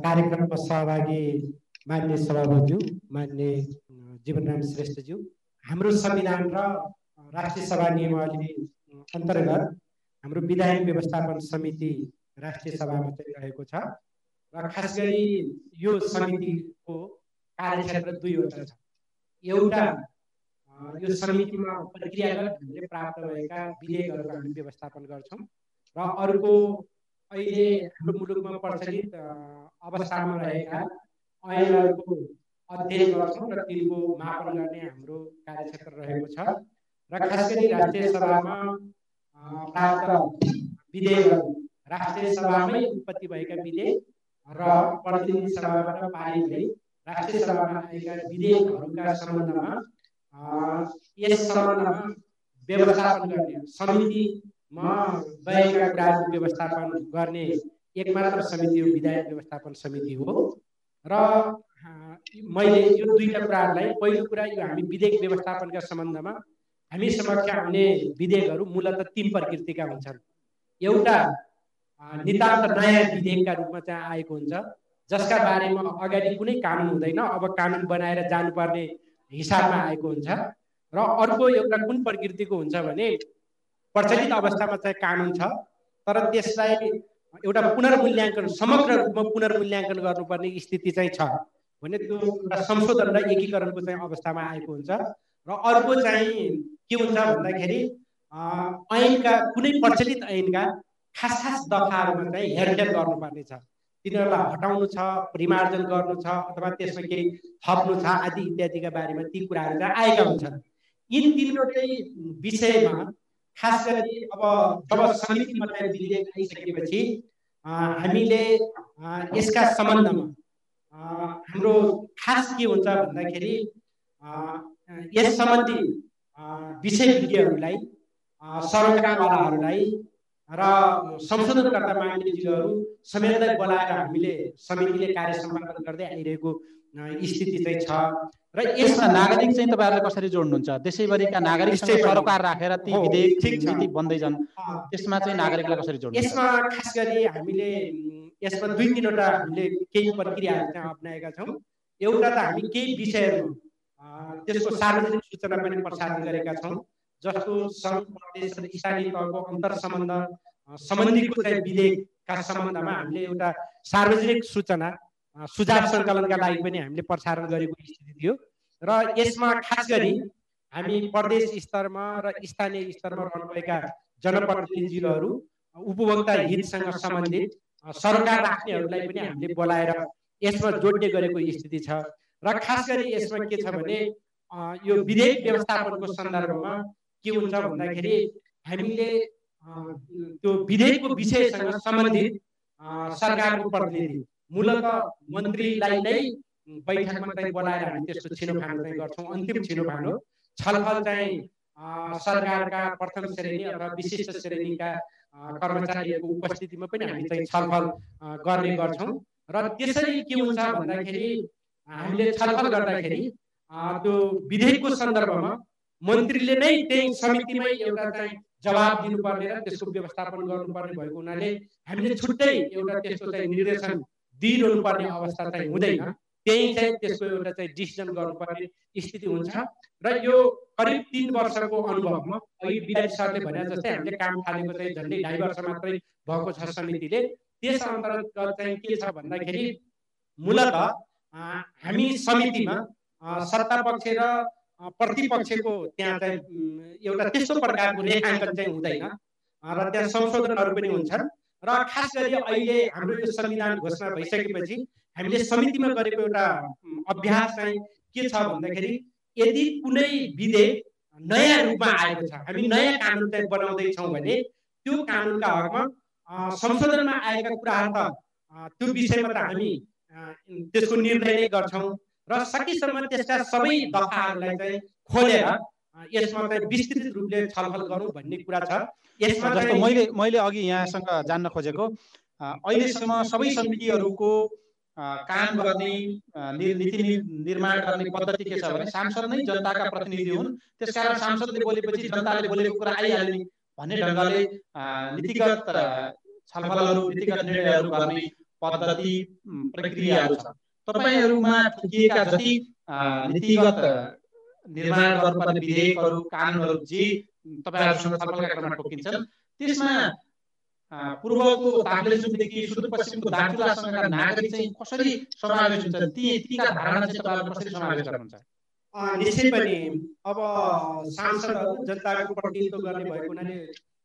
कार्यक्रममा सहभागी मान्य सभापतिज्यू मान्य जीवनराम श्रेष्ठज्यू हाम्रो संविधान र राष्ट्रिय सभा नियमावली अन्तर्गत हाम्रो विधायक व्यवस्थापन समिति राष्ट्रिय सभामा चाहिँ रहेको छ र खास गरी यो समितिको कार्यक्षेत्र दुईवटा छ। एउटा यो समितिमा प्रक्रियागत हामीले प्राप्त भएका विधेयकहरूको हामी व्यवस्थापन गर्छौँ र अर्को अहिले हाम्रो मुलुकमा प्रचलित अवस्थामा रहेका ऐनहरूको अध्ययन गर्छौँ र तिनको मापन गर्ने हाम्रो कार्यक्षेत्र रहेको छ। र खास गरी राष्ट्रिय सभामा प्राप्त विधेयकहरू। राष्ट्रिय सभामै उत्पत्ति भएका विधेयक र प्रतिनिधि सभाबाट पारित भई राष्ट्रिय सभामा आएका विधेयकहरूका सम्बन्धमा यस सम्बन्धमा व्यवस्थापन गर्ने समितिमा गएका कुराहरूको व्यवस्थापन गर्ने एकमात्र समिति हो विधायक व्यवस्थापन समिति हो। र मैले यो दुईवटा कुराहरूलाई पहिलो कुरा यो हामी विधेयक व्यवस्थापनका सम्बन्धमा हामी समक्ष आउने विधेयकहरू मूलत तिन प्रकृतिका हुन्छन्। एउटा नितान्त नयाँ विधेयकका रूपमा चाहिँ आएको हुन्छ जसका बारेमा अगाडि कुनै कानुन हुँदैन अब कानुन बनाएर जानुपर्ने हिसाबमा आएको हुन्छ। र अर्को एउटा कुन प्रकृतिको हुन्छ भने प्रचलित अवस्थामा चाहिँ कानुन छ तर त्यसलाई एउटा पुनर्मूल्याङ्कन समग्र रूपमा पुनर्मूल्याङ्कन गर्नुपर्ने स्थिति चाहिँ छ भने त्यो एउटा संशोधन र एकीकरणको चाहिँ अवस्थामा आएको हुन्छ। र अर्को चाहिँ के हुन्छ भन्दाखेरि ऐनका कुनै प्रचलित ऐनका खास खास दफाहरूमा चाहिँ हेरफेर गर्नुपर्ने छ। तिनीहरूलाई हटाउनु छ परिमार्जन गर्नु छ अथवा त्यसमा केही थप्नु छ आदि इत्यादिका बारेमा ती कुराहरू चाहिँ आएका हुन्छन्। यी तिनवटै विषयमा खास गरी अब जब समितिमा चाहिँ विधेयक आइसकेपछि हामीले यसका सम्बन्धमा हाम्रो खास के हुन्छ भन्दाखेरि यस सम्बन्धी विषयज्ञहरूलाई सरकारवालाहरूलाई र संशोधनकर्ता मान्यजीहरू समेतलाई बोलाएर हामीले समितिले कार्य सम्पादन गर्दै आइरहेको स्थिति चाहिँ छ। र यसमा नागरिक चाहिँ तपाईँहरूले कसरी जोड्नुहुन्छ? देशैभरिका नागरिक सरकार राखेर ती विधेयक नीति बन्दै जान् त्यसमा चाहिँ नागरिकलाई कसरी जोड्नु यसमा खास गरी हामीले यसमा दुई तिनवटा हामीले केही प्रक्रियाहरू चाहिँ अप्नाएका छौँ। एउटा त हामी केही विषयहरू त्यसको सार्वजनिक सूचना पनि प्रसारण गरेका छौँ जस्तो सङ्घ प्रदेश र स्थानीय तहको अन्तर सम्बन्ध सम्बन्धीको चाहिँ विधेयकका सम्बन्धमा हामीले एउटा सार्वजनिक सूचना सुझाव सङ्कलनका लागि पनि हामीले प्रसारण गरेको स्थिति थियो। र यसमा खास गरी हामी प्रदेश स्तरमा र स्थानीय स्तरमा रहनुभएका जनप्रतिनिधिहरू उपभोक्ता हितसँग सम्बन्धित सरकार राख्नेहरूलाई पनि हामीले बोलाएर यसमा जोड्ने गरेको स्थिति छ। र खास गरी यसमा के छ भने यो विधेयक व्यवस्थापनको सन्दर्भमा के हुन्छ भन्दाखेरि हामीले त्यो विधेयकको विषयसँग सम्बन्धित सरकारको प्रतिनिधि मूलत मन्त्रीलाई नै बैठकमा चाहिँ बोलाएर हामी त्यस्तो छिनोफानो चाहिँ गर्छौँ। अन्तिम छिनोफानो। छलफल चाहिँ सरकारका प्रथम श्रेणी अथवा विशिष्ट श्रेणीका कर्मचारीहरूको उपस्थितिमा पनि हामी चाहिँ छलफल गर्ने गर्छौँ। र त्यसरी के हुन्छ भन्दाखेरि हामीले छलफल गर्दाखेरि त्यो विधेयकको सन्दर्भमा मन्त्रीले नै त्यही समितिमै एउटा चाहिँ जवाब दिनुपर्ने र त्यसको व्यवस्थापन गर्नुपर्ने भएको हुनाले हामीले छुट्टै एउटा त्यस्तो चाहिँ निर्देशन दिइरहनु पर्ने अवस्था चाहिँ हुँदैन। त्यही चाहिँ त्यसको एउटा चाहिँ डिसिजन गर्नुपर्ने स्थिति हुन्छ। र यो करिब तिन वर्षको अनुभवमा अघि विधायक सरले भने जस्तै हामीले काम थालेको चाहिँ झन्डै ढाई वर्ष मात्रै भएको छ समितिले। त्यस अन्तर्गत चाहिँ के छ भन्दाखेरि मूलत हामी समितिमा सत्ता पक्ष र प्रतिपक्षको त्यहाँ चाहिँ एउटा त्यस्तो प्रकारको रेखाङ्कन चाहिँ हुँदैन। र त्यहाँ संशोधनहरू पनि हुन्छन्। र खास गरी अहिले हाम्रो यो संविधान घोषणा भइसकेपछि हामीले समितिमा गरेको एउटा अभ्यास चाहिँ के छ भन्दाखेरि यदि कुनै विधेयक नयाँ रूपमा आएको छ हामी नयाँ कानुन चाहिँ बनाउँदैछौँ भने त्यो कानुनका हकमा संशोधनमा आएका कुराहरू त त्यो विषयमा त हामी त्यसको निर्णय नै गर्छौँ र सकेसम्म त्यसका सबै दफाहरूलाई चाहिँ खोलेर यसमा चाहिँ विस्तृत रूपले छलफल गरौँ भन्ने कुरा छ। यसमा जस्तो मैले मैले अघि यहाँसँग जान्न खोजेको अहिलेसम्म सबै समितिहरूको काम गर्ने नीति निर्माण गर्ने पद्धति के छ भने सांसद नै जनताका प्रतिनिधि हुन्। त्यसकारण सांसदले बोलेपछि जनताले बोलेको कुरा आइहाल्ने भन्ने ढङ्गले नीतिगत छलफलहरू नीतिगत निर्णयहरू गर्ने पद्धति प्रक्रियाहरू छ। तपाईँहरूमा ठुकिएका जति नीतिगत निर्माण गर्नुपर्ने विधेयकहरू कानुनहरू जे तपाईँहरूसँग छलफलका क्रममा टोकिन्छन् त्यसमा पूर्वको ताकलेजुङदेखि सुदूरपश्चिमको दार्चुलासँगका नागरिक चाहिँ कसरी समावेश हुन्छ ती तीका धारणा चाहिँ तपाईँहरू कसरी समावेश गर्नुहुन्छ? निश्चय पनि अब सांसदहरू जनताको प्रतिनिधित्व गर्ने भएको हुनाले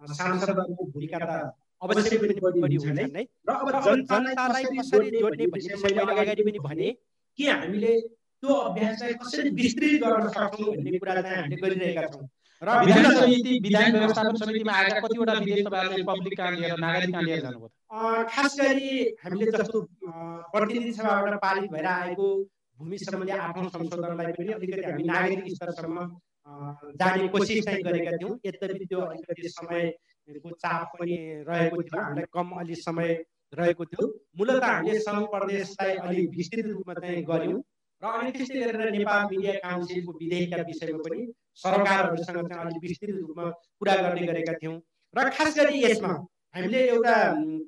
सांसदहरूको भूमिका त अवश्य पनि बढी हुन्छन् है? र अब जनतालाई कसरी जोड्ने भन्ने मैले अगाडि पनि भने कि हामीले त्यो अभ्यासलाई कसरी विस्तृत गर्न सक्छौँ भन्ने कुरा चाहिँ हामीले गरिरहेका छौँ। र विधान समिति विधान व्यवस्थापन समितिमा आएका कतिवटा विधेयक तपाईँहरूले पब्लिक कहाँ लिएर नागरिक कहाँ लिएर जानुभयो। खास गरी हामीले जस्तो प्रतिनिधि सभाबाट पारित भएर आएको भूमि सम्बन्धी आफ्नो संशोधनलाई पनि अलिकति हामी नागरिक स्तरसम्म जाने कोसिस चाहिँ गरेका थियौँ। यद्यपि त्यो अलिकति समयको चाप पनि रहेको थियो हामीलाई कम अलि समय रहेको थियो। मूलत हामीले सङ्घ प्रदेशलाई अलिक विस्तृत रूपमा चाहिँ गऱ्यौँ। र अनि त्यस्तै गरेर नेपाल मिडिया काउन्सिलको विधेयकका विषयमा पनि सरकारहरूसँग चाहिँ अलिक विस्तृत रूपमा कुरा गर्ने गरेका थियौँ र खास गरी यसमा हामीले एउटा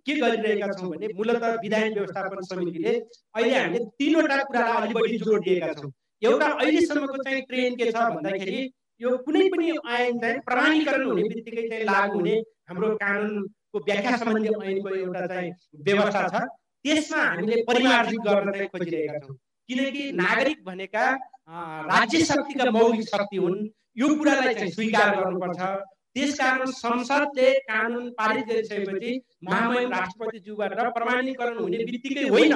के गरिरहेका छौँ भने मूलत विधायक व्यवस्थापन समितिले अहिले हामीले तिनवटा कुरालाई अलिक बढी जोड दिएका छौँ एउटा अहिलेसम्मको चाहिँ ट्रेन के छ भन्दाखेरि यो कुनै पनि ऐन चाहिँ प्रमाणीकरण हुने बित्तिकै चाहिँ लागु हुने हाम्रो कानुनको व्याख्या सम्बन्धी ऐनको एउटा चाहिँ व्यवस्था छ त्यसमा हामीले परिमार्जित गर्न चाहिँ खोजिरहेका छौँ किनकि नागरिक भनेका राज्य शक्तिका मौलिक शक्ति हुन् यो कुरालाई चाहिँ स्वीकार गर्नुपर्छ। त्यसकारण संसदले कानुन पारित गरिसकेपछि महामहिम राष्ट्रपतिज्यूबाट प्रमाणीकरण हुने बित्तिकै होइन।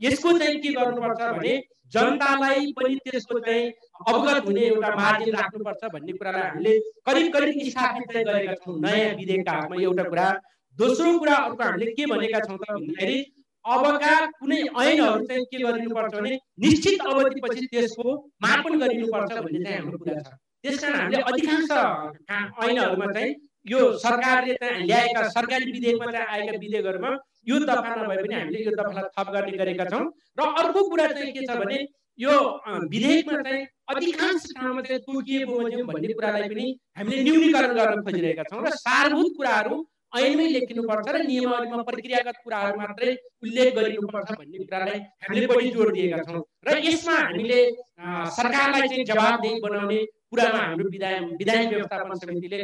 यसको चाहिँ के गर्नुपर्छ भने जनतालाई पनि त्यसको चाहिँ अवगत हुने एउटा मार्जिन राख्नुपर्छ भन्ने कुरालाई हामीले करिब करिब स्थापित चाहिँ गरेका छौँ। नयाँ विधेयकका हातमा एउटा कुरा। दोस्रो कुरा अर्को हामीले के भनेका छौँ त भन्दाखेरि अबका कुनै ऐनहरू चाहिँ के गरिनुपर्छ भने निश्चित अवधिपछि त्यसको मापन गरिनुपर्छ भन्ने चाहिँ हाम्रो कुरा छ। त्यस कारण हामीले अधिकांश ऐनहरूमा चाहिँ यो सरकारले चाहिँ ल्याएका सरकारी विधेयकमा चाहिँ आएका विधेयकहरूमा यो दफा नभए पनि हामीले यो दफालाई थप गर्ने गरेका छौँ। र अर्को कुरा चाहिँ के छ भने यो विधेयकमा चाहिँ अधिकांश ठाउँमा चाहिँ तोकिएको भन्ने कुरालाई पनि हामीले न्यूनीकरण गर्न खोजिरहेका छौँ। र सारभूत कुराहरू ऐनमै लेखिनुपर्छ र नियमावलीमा प्रक्रियागत कुराहरू मात्रै उल्लेख गरिनुपर्छ भन्ने कुरालाई हामीले बढी जोड दिएका छौँ। र यसमा हामीले सरकारलाई चाहिँ जवाबदेही बनाउने कुरामा हाम्रो विधायक विधायक व्यवस्थापन समितिले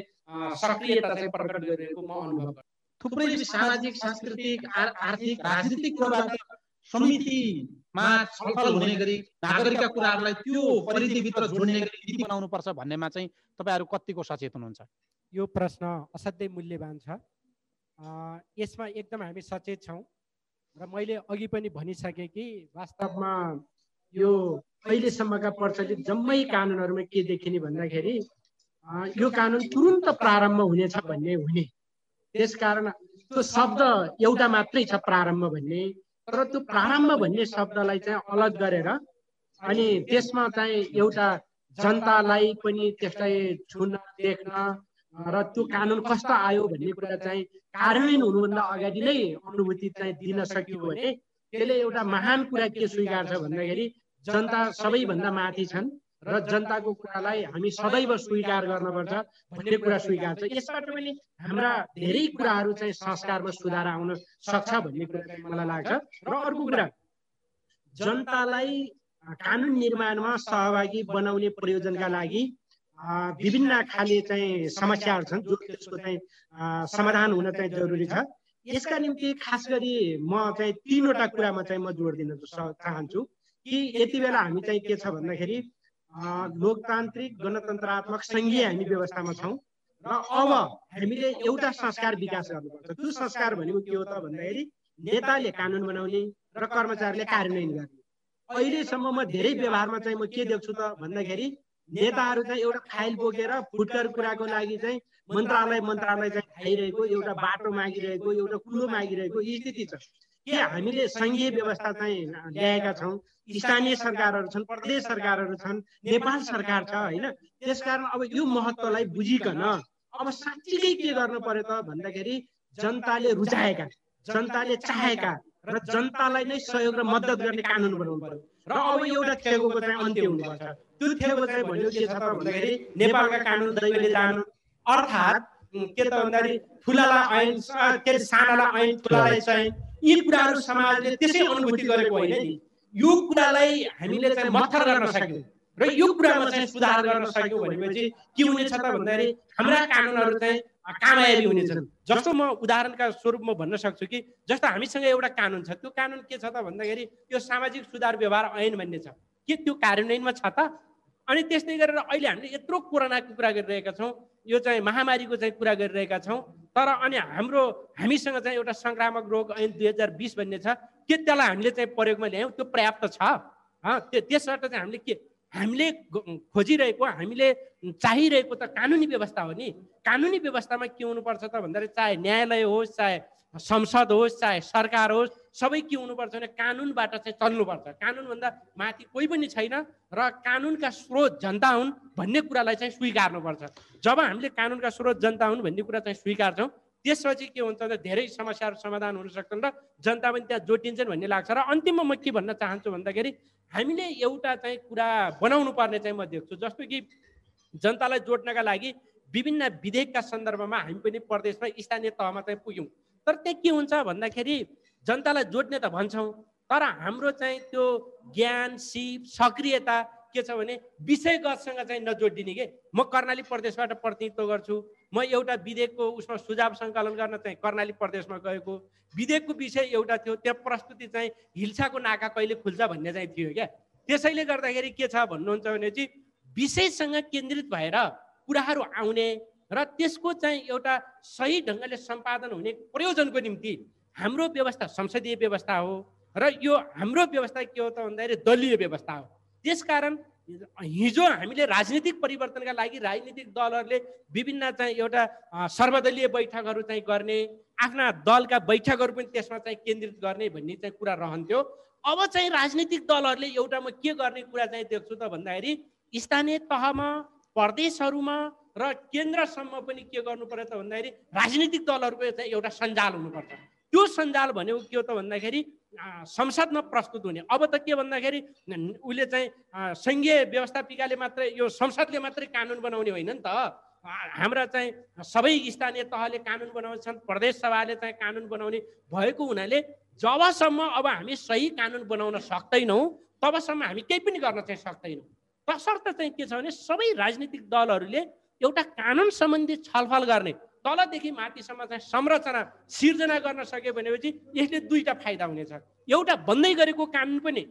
सक्रियता चाहिँ प्रकट गरिरहेको म अनुभव गर्छु। थुप्रै सामाजिक सांस्कृतिक आर्थिक राजनीतिक कुराबाट समितिमा छलफल हुने गरी नागरिकका कुराहरूलाई त्यो परिधिभित्र जोड्ने गरी नीति बनाउनुपर्छ भन्नेमा चाहिँ तपाईँहरू कतिको सचेत हुनुहुन्छ? यो प्रश्न असाध्यै मूल्यवान छ। यसमा एकदम हामी सचेत छौँ र मैले अघि पनि भनिसकेँ कि वास्तवमा यो अहिलेसम्मका प्रचलित जम्मै कानुनहरूमा के देखिने भन्दाखेरि यो कानुन तुरुन्त प्रारम्भ हुनेछ भन्ने हुने। त्यसकारण त्यो शब्द एउटा मात्रै छ प्रारम्भ भन्ने तर त्यो प्रारम्भ भन्ने शब्दलाई चाहिँ अलग गरेर अनि त्यसमा चाहिँ एउटा जनतालाई पनि त्यसलाई छुन देख्न र त्यो कानुन कस्तो आयो भन्ने कुरा चाहिँ कार्यान्वयन हुनुभन्दा अगाडि नै अनुभूति चाहिँ दिन सकियो भने त्यसले एउटा महान कुरा के स्वीकार छ भन्दाखेरि जनता सबैभन्दा माथि छन् र जनताको कुरालाई हामी सदैव स्वीकार गर्नुपर्छ भन्ने कुरा स्वीकार छ यसबाट पनि हाम्रा धेरै कुराहरू चाहिँ संस्कारमा सुधार आउन सक्छ भन्ने कुरा मलाई लाग्छ। र अर्को कुरा जनतालाई कानुन निर्माणमा सहभागी बनाउने प्रयोजनका लागि विभिन्न खाले चाहिँ समस्याहरू छन् जो त्यसको चाहिँ समाधान हुन चाहिँ जरुरी छ। यसका निम्ति खास गरी म चाहिँ तिनवटा कुरामा चाहिँ म जोड दिन चाहन्छु कि यति बेला हामी चाहिँ के छ भन्दाखेरि लोकतान्त्रिक गणतन्त्रात्मक सङ्घीय हामी व्यवस्थामा छौँ र अब हामीले एउटा संस्कार विकास गर्नुपर्छ। त्यो संस्कार भनेको के हो त भन्दाखेरि नेताले कानुन बनाउने र कर्मचारीले कार्यान्वयन गर्ने। अहिलेसम्म म धेरै व्यवहारमा चाहिँ म के देख्छु त भन्दाखेरि नेताहरू चाहिँ एउटा फाइल बोकेर फुटकर कुराको लागि चाहिँ मन्त्रालय मन्त्रालय चाहिँ खाइरहेको एउटा बाटो मागिरहेको एउटा कुलो मागिरहेको स्थिति छ। के हामीले सङ्घीय व्यवस्था चाहिँ ल्याएका छौँ? स्थानीय सरकारहरू छन् प्रदेश सरकारहरू छन् नेपाल सरकार छ होइन? त्यसकारण अब यो महत्त्वलाई बुझिकन अब साँच्चीकै के गर्नु पर्यो त भन्दाखेरि जनताले रुचाएका जनताले चाहेका र जनतालाई नै सहयोग र मद्दत गर्ने कानुन बनाउनु पर्यो। र अब एउटा थेगोको चाहिँ अन्त्य हुनुपर्छ। त्यो थेगो चाहिँ भनेको के छ त भन्दाखेरि नेपालका कानुन दैवले जानु। अर्थात् के त भन्दाखेरि ठुलालाई ऐन के अरे सानालाई ऐन ठुलालाई चाहिँ यी कुराहरू समाजले त्यसै अनुभूति गरेको होइन नि। यो कुरालाई हामीले चाहिँ मत्थर गर्न सक्यौँ। र यो कुरामा चाहिँ सुधार गर्न सक्यौँ भनेपछि के हुनेछ त भन्दाखेरि हाम्रा कानुनहरू चाहिँ कामयाबी हुनेछन्। जस्तो म उदाहरणका स्वरूपमा भन्न सक्छु कि जस्तो हामीसँग एउटा कानुन छ त्यो कानुन के छ त भन्दाखेरि त्यो सामाजिक सुधार व्यवहार ऐन भन्ने छ। के त्यो कार्यान्वयनमा छ त? अनि त्यस्तै गरेर अहिले हामीले यत्रो कोरोनाको कुरा गरिरहेका छौँ यो चाहिँ महामारीको चाहिँ कुरा गरिरहेका छौँ तर अनि हाम्रो हामीसँग चाहिँ एउटा सङ्क्रामक रोग ऐन दुई हजार बिस भन्ने छ के त्यसलाई हामीले चाहिँ प्रयोगमा ल्यायौँ? त्यो पर्याप्त छ। त्यो त्यसबाट चाहिँ हामीले के हामीले खोजिरहेको हामीले चाहिरहेको त कानुनी व्यवस्था हो नि। कानुनी व्यवस्थामा के हुनुपर्छ त भन्दाखेरि चाहे न्यायालय होस् चाहे संसद होस् चाहे सरकार होस् सबै के हुनुपर्छ भने कानुनबाट चाहिँ चल्नुपर्छ। कानुनभन्दा माथि कोही पनि छैन र कानुनका स्रोत जनता हुन् भन्ने कुरालाई चाहिँ स्वीकार्नुपर्छ। जब हामीले कानुनका स्रोत जनता हुन् भन्ने कुरा चाहिँ स्वीकार्छौँ त्यसपछि के हुन्छ भने धेरै समस्याहरू समाधान हुन सक्छन् र जनता पनि त्यहाँ जोटिन्छन् भन्ने लाग्छ। र अन्तिममा म के भन्न चाहन्छु भन्दाखेरि हामीले एउटा चाहिँ कुरा बनाउनु पर्ने चाहिँ म देख्छु। जस्तो कि जनतालाई जोड्नका लागि विभिन्न विधेयकका सन्दर्भमा हामी पनि प्रदेशमा स्थानीय तहमा चाहिँ पुग्यौँ। तर त्यहाँ के हुन्छ भन्दाखेरि जनतालाई जोड्ने त भन्छौँ तर हाम्रो चाहिँ त्यो ज्ञान सिप सक्रियता के छ भने विषयगतसँग चाहिँ नजोडिने के? म कर्णाली प्रदेशबाट प्रतिनिधित्व गर्छु। म एउटा विधेयकको उसमा सुझाव सङ्कलन गर्न चाहिँ कर्णाली प्रदेशमा गएको। विधेयकको विषय एउटा थियो त्यहाँ प्रस्तुति चाहिँ हिल्साको नाका कहिले खुल्छ भन्ने चाहिँ थियो क्या। त्यसैले गर्दाखेरि के छ भन्नुहुन्छ भने चाहिँ विषयसँग केन्द्रित भएर कुराहरू आउने र त्यसको चाहिँ एउटा सही ढङ्गले सम्पादन हुने प्रयोजनको निम्ति हाम्रो व्यवस्था संसदीय व्यवस्था हो र यो हाम्रो व्यवस्था के हो त भन्दाखेरि दलीय व्यवस्था हो। त्यसकारण हिजो हामीले राजनीतिक परिवर्तनका लागि राजनीतिक दलहरूले विभिन्न चाहिँ एउटा सर्वदलीय बैठकहरू चाहिँ गर्ने आफ्ना दलका बैठकहरू पनि त्यसमा चाहिँ केन्द्रित गर्ने भन्ने चाहिँ कुरा रहन्थ्यो। अब चाहिँ राजनीतिक दलहरूले एउटा म के गर्ने कुरा चाहिँ देख्छु त भन्दाखेरि स्थानीय तहमा प्रदेशहरूमा र केन्द्रसम्म पनि के गर्नु पर्यो त भन्दाखेरि राजनीतिक दलहरूको चाहिँ एउटा सञ्जाल हुनुपर्छ। त्यो सञ्जाल भनेको के हो त भन्दाखेरि संसदमा प्रस्तुत हुने अब त के भन्दाखेरि उसले चाहिँ सङ्घीय व्यवस्थापिकाले मात्रै यो संसदले मात्रै कानुन बनाउने होइन नि त हाम्रा चाहिँ सबै स्थानीय तहले कानुन बनाउँछन् प्रदेश सभाले चाहिँ कानुन बनाउने भएको हुनाले जबसम्म अब हामी सही कानुन बनाउन सक्दैनौँ तबसम्म हामी केही पनि गर्न चाहिँ सक्दैनौँ तसर्थ चाहिँ के छ भने सबै राजनीतिक दलहरूले एउटा कानुन सम्बन्धी छलफल गर्ने तलदेखि माथिसम्म चाहिँ संरचना सिर्जना गर्न सक्यो भनेपछि यसले दुईवटा फाइदा हुनेछ। एउटा बन्दै गरेको कानुन पनि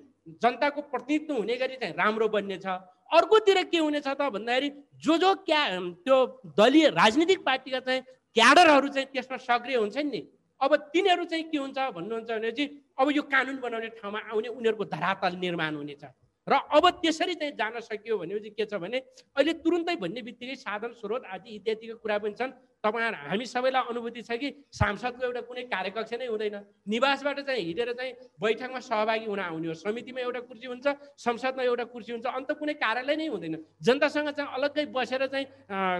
जनताको प्रतिनिधित्व हुने गरी चाहिँ राम्रो बन्नेछ। अर्कोतिर के हुनेछ त भन्दाखेरि जो जो क्या त्यो दलीय राजनीतिक पार्टीका चाहिँ क्याडरहरू चाहिँ त्यसमा सक्रिय हुन्छन् नि अब तिनीहरू चाहिँ के हुन्छ भन्नुहुन्छ भने चाहिँ अब यो कानुन बनाउने ठाउँमा आउने उनीहरूको धरातल निर्माण हुनेछ। र अब त्यसरी चाहिँ जान सकियो भनेपछि के छ भने अहिले तुरुन्तै भन्ने बित्तिकै साधन स्रोत आदि इत्यादिको कुरा पनि छन्। तपाईँहरू हामी सबैलाई अनुभूति छ कि सांसदको एउटा कुनै कार्यकक्ष नै हुँदैन। निवासबाट चाहिँ हिँडेर चाहिँ बैठकमा सहभागी हुन आउने हो। समितिमा एउटा कुर्सी हुन्छ संसदमा एउटा कुर्सी हुन्छ। अन्त कुनै कार्यालय नै हुँदैन। जनतासँग चाहिँ अलग्गै बसेर चाहिँ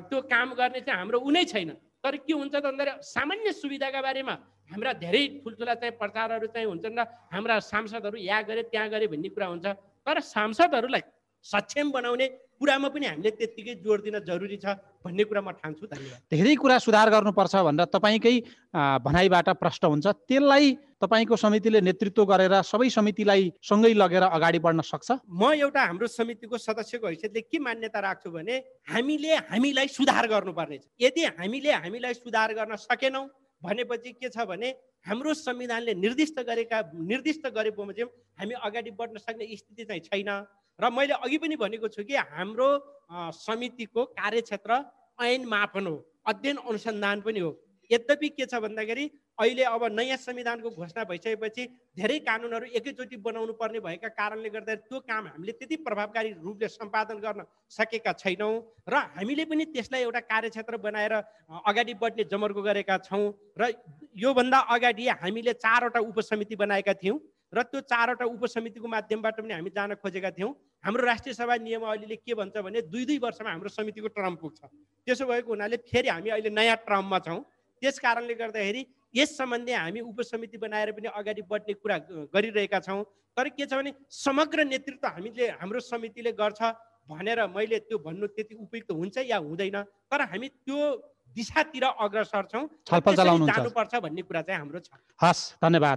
त्यो काम गर्ने चाहिँ हाम्रो उनै छैन। तर के हुन्छ त भन्दाखेरि सामान्य सुविधाका बारेमा हाम्रा धेरै ठुल्ठुला चाहिँ प्रचारहरू चाहिँ हुन्छन् र हाम्रा सांसदहरू यहाँ गरे त्यहाँ गरे भन्ने कुरा हुन्छ। तर सांसदहरूलाई सक्षम बनाउने कुरामा पनि हामीले त्यत्तिकै जोड दिन जरुरी छ भन्ने कुरा म ठान्छु धन्यवाद। धेरै कुरा सुधार गर्नुपर्छ भनेर तपाईँकै भनाइबाट प्रश्न हुन्छ। त्यसलाई तपाईँको समितिले नेतृत्व गरेर सबै समितिलाई सँगै लगेर अगाडि बढ्न सक्छ? म एउटा हाम्रो समितिको सदस्यको हैसियतले के मान्यता राख्छु भने हामीले हामीलाई सुधार गर्नुपर्नेछ यदि हामीले हामीलाई सुधार गर्न सकेनौँ भनेपछि के छ भने हाम्रो संविधानले निर्दिष्ट गरेका निर्दिष्ट गरे बमोजिम हामी अगाडि बढ्न सक्ने स्थिति चाहिँ छैन। र मैले अघि पनि भनेको छु कि हाम्रो समितिको कार्यक्षेत्र ऐन मापन हो अध्ययन अनुसन्धान पनि हो। यद्यपि के छ भन्दाखेरि अहिले अब नयाँ संविधानको घोषणा भइसकेपछि धेरै कानुनहरू एकैचोटि बनाउनु पर्ने भएका कारणले गर्दा त्यो काम हामीले त्यति प्रभावकारी रूपले सम्पादन गर्न सकेका छैनौँ र हामीले पनि त्यसलाई एउटा कार्यक्षेत्र बनाएर अगाडि बढ्ने जमर्को गरेका छौँ र योभन्दा अगाडि हामीले चारवटा उपसमिति बनाएका थियौँ र त्यो चारवटा उपसमितिको माध्यमबाट पनि हामी जान खोजेका थियौँ। हाम्रो राष्ट्रिय सभा नियमावलीले के भन्छ भने दुई दुई वर्षमा हाम्रो समितिको ट्रम पुग्छ। त्यसो भएको हुनाले फेरि हामी अहिले नयाँ ट्रममा छौँ। त्यस कारणले गर्दाखेरि यस सम्बन्धी हामी उपसमिति बनाएर पनि अगाडि बढ्ने कुरा गरिरहेका छौँ। तर के छ भने समग्र नेतृत्व हामीले हाम्रो समितिले गर्छ भनेर मैले त्यो भन्नु त्यति उपयुक्त हुन्छ या हुँदैन तर हामी त्यो दिशातिर अग्रसर छौँ। जानुपर्छ भन्ने कुरा चाहिँ हाम्रो छ। हस् धन्यवाद।